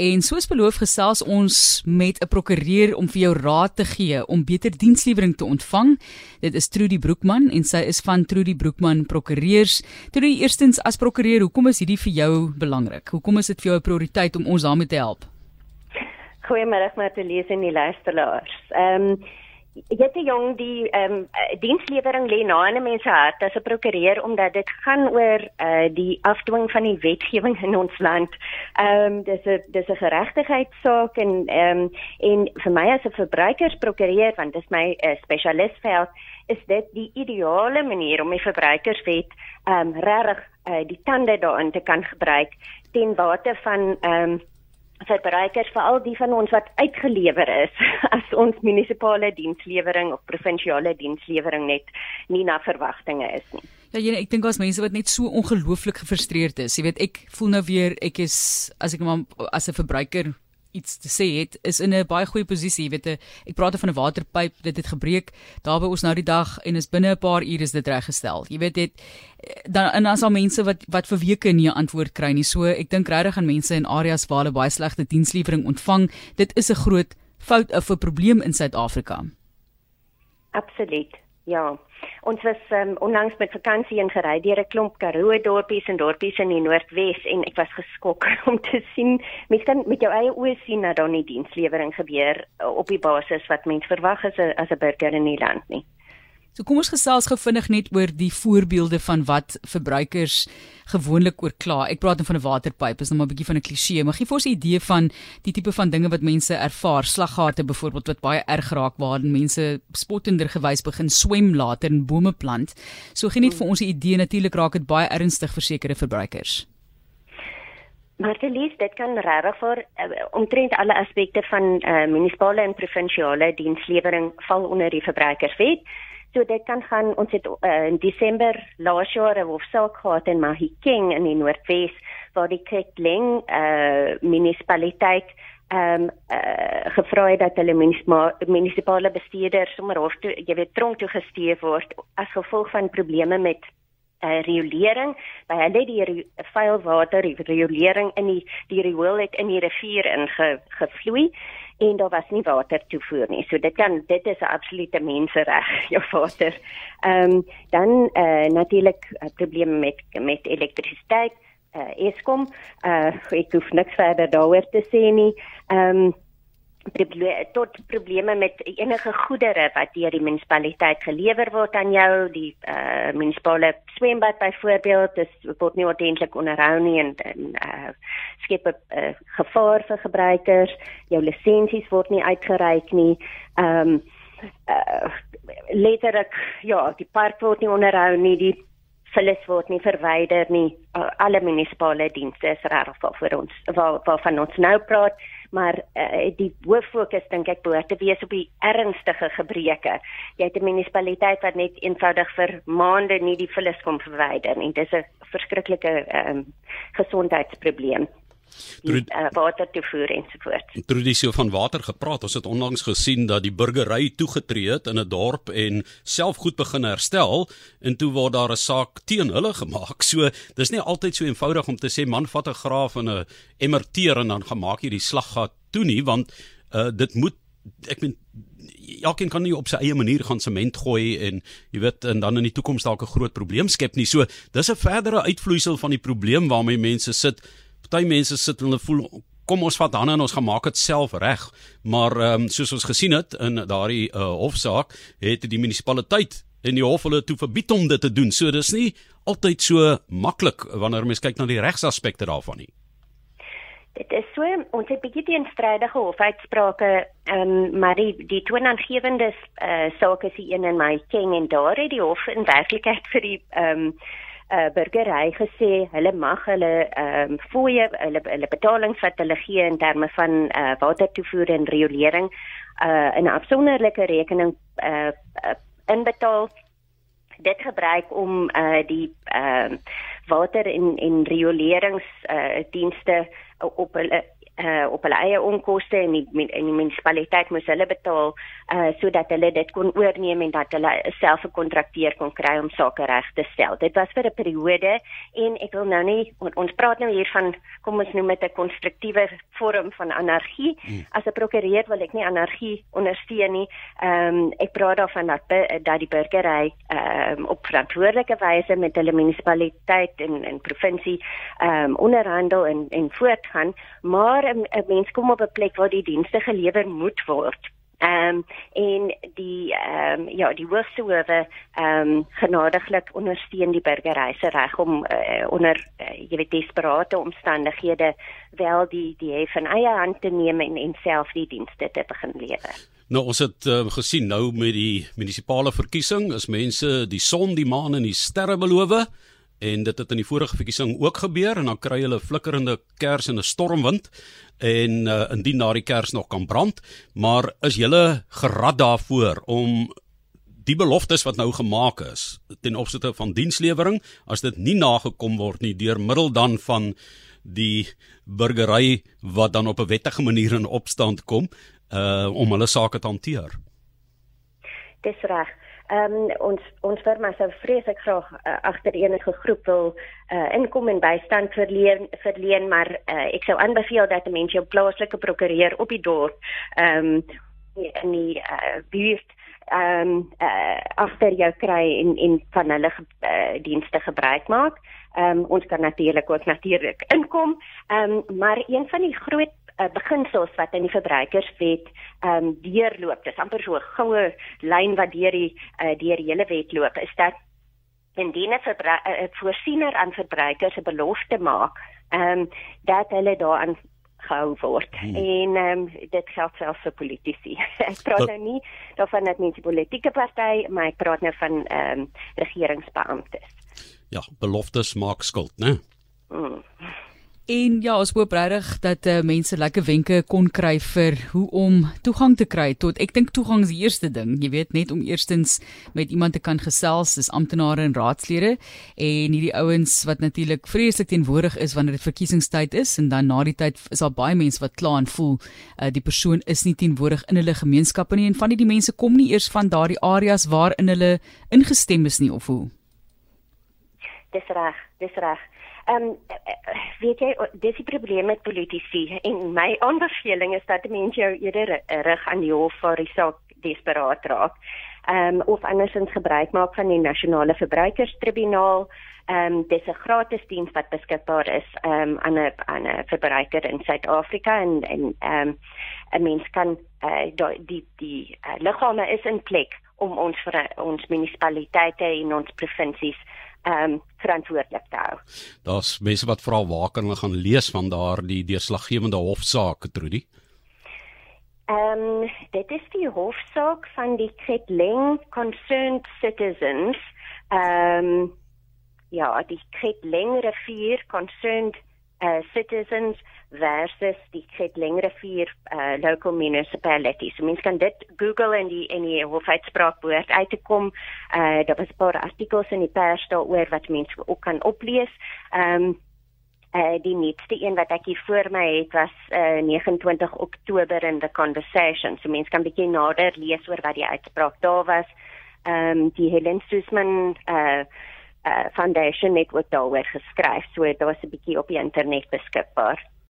En soos beloof gesels ons met 'n prokureur om vir jou raad te gee om beter dienslewering te ontvang. Dit is Trudy Broekman en sy is van Trudy Broekman Prokureurs. Trudy, eerstens as prokureur, hoekom is hierdie vir jou belangrik? Hoekom is dit vir jou 'n prioriteit om ons daarmee te help? Goeiemôre Martelies en die luisteraars. Ehm um, Jette jong die ehm um, dienslewering lê na 'n mens se hart as 'n prokureur omdat dit gaan oor uh, die afdwing van die wetgewing in ons land. Ehm um, dis 'n dis 'n geregtigheidssaak en ehm um, en vir my as 'n verbruikersprokureur want dis my uh, spesialistveld is dit die ideale manier om die verbruikerswet ehm um, regtig uh, die tande daarin te kan gebruik ten bate van ehm um, verbruikers veral die van ons wat uitgelewer is as ons munisipale dienslewering of provinsiale dienslewering net nie na verwagtinge is nie. Ja, jy ek dink as mense wat net so ongelooflik gefrustreerd is. Jy weet, ek voel nou weer ek is as ek maar as 'n verbruiker iets te sê het is in 'n baie goeie posisie, jy weet, ek praat van 'n waterpyp, dit het gebreek daar by ons nou die dag en is binne 'n paar ure is dit reggestel. Jy weet dit dan en as al mense wat wat vir weke nie 'n antwoord kry nie. So ek dink regtig aan mense in areas waar hulle baie slegte dienslewering ontvang. Dit is 'n groot fout of 'n probleem in Suid-Afrika. Absoluut. Ja. Ons was um, onlangs met vakansie in gery deur 'n klomp Karoo dorpies en dorpies in die Noordwes en ek was geskok om te sien mens kan met jou eie oë sien dat daar nie dienslewering gebeur op die basis wat mens verwag as 'n as 'n burger in die land nie. So kom ons gesels gou vinnig net oor die voorbeelde van wat verbruikers gewoonlik oor kla. Ek praat dan van 'n waterpyp, is nou maar 'n bietjie van 'n kliseë, maar gee vir ons 'n idee van die tipe van dinge wat mense ervaar. Slaggate byvoorbeeld wat baie erg raak waar mense spottender gewys begin swem later in bome plant. So gee net vir ons 'n idee, natuurlik raak dit baie ernstig vir sekere verbruikers. Maar dit lees dit kan regtig vir uh, omtrent alle aspekte van uh, munisipale en provinsiale dienslewering val onder die verbruikerswet. So dit kan gaan ons het uh, in Desember laas jaar 'n hofsaak gehad in Mahikeng in die Noordwes waar die Kekling uh munisipaliteit ehm um, uh, gevra het dat hulle munisipale bestuurders sommer hof toe jy weet tronk toe gesteef word as gevolg van probleme met uh, riolering by hulle die vuil water riolering in die die riool het in die rivier ingevloei en daar was nie water toevoer nie. So dit kan dit is 'n absolute mensereg jou water. Ehm um, dan eh uh, natuurlik uh, probleme met met elektrisiteit, eh uh, Eskom, eh uh, ek hoef niks verder daaroor te sê nie. Ehm um, tot probleme met enige goedere wat deur die munisipaliteit gelewer word aan jou, die uh, munisipale swembad byvoorbeeld, dis word nie ordentlik onderhou nie en en uh, skep 'n uh, gevaar vir gebruikers. Jou lisensies word nie uitgereik nie. Ehm um, uh, letterlik ja, die park word nie onderhou nie, die vullis word nie verwyder nie. Uh, alle munisipale dienste is regtig vir ons waar waarvan ons nou praat maar uh, die hoof fokus dink ek behoort te wees op die ernstige gebreke. Jy het 'n munisipaliteit wat net eenvoudig vir maande nie die vullis kom verwyder nie. Dis 'n verskriklike um, gesondheidsprobleem die uh, water toevoer ensovoorts. Tradisie van water gepraat. Ons het onlangs gesien dat die burgery toegetree het in 'n dorp en self goed begin herstel en toe word daar 'n saak teen hulle gemaak. So dis nie altyd so eenvoudig om te sê man vat 'n graaf en 'n emmerteer en dan gemaak jy die slaggat toe nie want uh, dit moet ek meen elkeen kan nie op sy eie manier gaan sement gooi en jy weet en dan in die toekoms dalk 'n groot probleem skep nie. So dis 'n verdere uitvloeisel van die probleem waarmee mense sit party mense sit en hulle voel kom ons vat hande en ons gaan maak dit self reg. Maar ehm um, soos ons gesien het in daardie uh, hofsaak het die munisipaliteit en die hof hulle toe verbied om dit te doen. So dis nie altyd so maklik wanneer mens kyk na die regsaspekte daarvan nie. Dit is so ons het bietjie teenstrydige hofuitsprake ehm um, maar die die toonaangewende uh, saak is die een in my king en daar het die hof in werklikheid vir die ehm um, uh, burgery gesê hulle mag hulle ehm um, fooie hulle hulle betalings wat hulle gee in terme van uh, watertoevoer en riolering uh, in 'n afsonderlike rekening uh, uh, inbetaal. Dit gebruik om uh, die uh, water en en rioleringsdienste uh, op hulle uh op hulle eie onkoste en die en die munisipaliteit moes hulle betaal uh sodat hulle dit kon oorneem en dat hulle self 'n kontrakteur kon kry om sake reg te stel. Dit was vir 'n periode en ek wil nou nie ons praat nou hier van kom ons noem dit 'n konstruktiewe vorm van anargie. Hmm. As 'n prokureur wil ek nie anargie ondersteun nie. Ehm um, ek praat daarvan dat dat die burgery ehm um, op verantwoordelike wyse met hulle munisipaliteit en en provinsie ehm um, onderhandel en en voortgaan, maar 'n mens kom op 'n plek waar die dienste gelewer moet word. Ehm um, en die ehm um, ja, die hoogste howe ehm um, genadiglik ondersteun die burgery se reg om uh, onder uh, jy weet desperate omstandighede wel die die hef in eie hand te neem en, en self die dienste te begin lewer. Nou ons het uh, gesien nou met die munisipale verkiesing is mense die son, die maan en die sterre beloof en dit het in die vorige verkiesing ook gebeur en dan kry hulle flikkerende kers en 'n stormwind en uh, indien na die kers nog kan brand maar is julle gerad daarvoor om die beloftes wat nou gemaak is ten opsigte van dienslewering as dit nie nagekom word nie deur middel dan van die burgery wat dan op 'n wettige manier in opstand kom uh om hulle sake te hanteer. Dis reg. Ehm um, ons ons firma sou vreeslik graag uh, agter enige groep wil uh, inkom en bystand verleen verleen maar uh, ek sou aanbeveel dat mense jou plaaslike prokureur op die dorp ehm um, in die uh, buurt ehm um, uh, agter jou kry en en van hulle uh, dienste gebruik maak. Ehm um, ons kan natuurlik ook natuurlik inkom. Ehm um, maar een van die groot uh, beginsels wat in die verbruikerswet ehm um, deurloop. Dis amper so 'n goue lyn wat deur die uh, deur die hele wet loop is dat indien 'n uh, voorsiener aan verbruikers 'n belofte maak, ehm um, dat hulle daaraan gehou word. Hmm. En ehm um, dit geld selfs vir politici. ek praat nou nie daarvan dat mense politieke party, maar ek praat nou van ehm um, regeringsbeamptes. Ja, beloftes maak skuld, né? Hmm. En ja, ons hoop regtig dat uh, mense lekker wenke kon kry vir hoe om toegang te kry tot ek dink toegang is die eerste ding. Jy weet net om eerstens met iemand te kan gesels, dis amptenare en raadslede en hierdie ouens wat natuurlik vreeslik teenwoordig is wanneer dit verkiesingstyd is en dan na die tyd is daar baie mense wat kla en voel uh, die persoon is nie teenwoordig in hulle gemeenskappe nie en van die mense kom nie eers van daardie areas waarin hulle ingestem is nie of hoe. Dis reg, dis reg. Ehm um, weet jy dis die probleem met politici en my aanbeveling is dat mense jou eerder rig aan die hof vir die saak desperaat raak. Ehm um, of andersins gebruik maak van die nasionale verbruikerstribunaal. Ehm um, dis 'n gratis diens wat beskikbaar is ehm um, aan 'n aan 'n verbruiker in Suid-Afrika en en ehm um, 'n mens kan uh, die die die uh, liggame is in plek om ons ons munisipaliteite en ons provinsies ehm um, verantwoordelik te hou. Daar's mense wat vra waar kan hulle gaan lees van daardie deurslaggewende hofsaak, Trudy? Ehm um, dit is die hofsaak van die Kretleng Concerned Citizens. Ehm um, ja, die Kretleng Rivier Concerned uh, Citizens versus die Kretleng Rivier uh, Local Municipalities. So, mens kan dit Google en die en die hofuitspraakwoord uit te kom. Uh, daar was 'n paar artikels in die pers daaroor wat mense ook kan oplees. Ehm um, uh, die nuutste een wat ek hier voor my het was uh, 29 Oktober in the conversation. So mense kan bietjie nader lees oor wat die uitspraak daar was. Ehm um, die Helen Sussman uh uh, foundation het ook daaroor geskryf. So was 'n bietjie op die internet beskikbaar.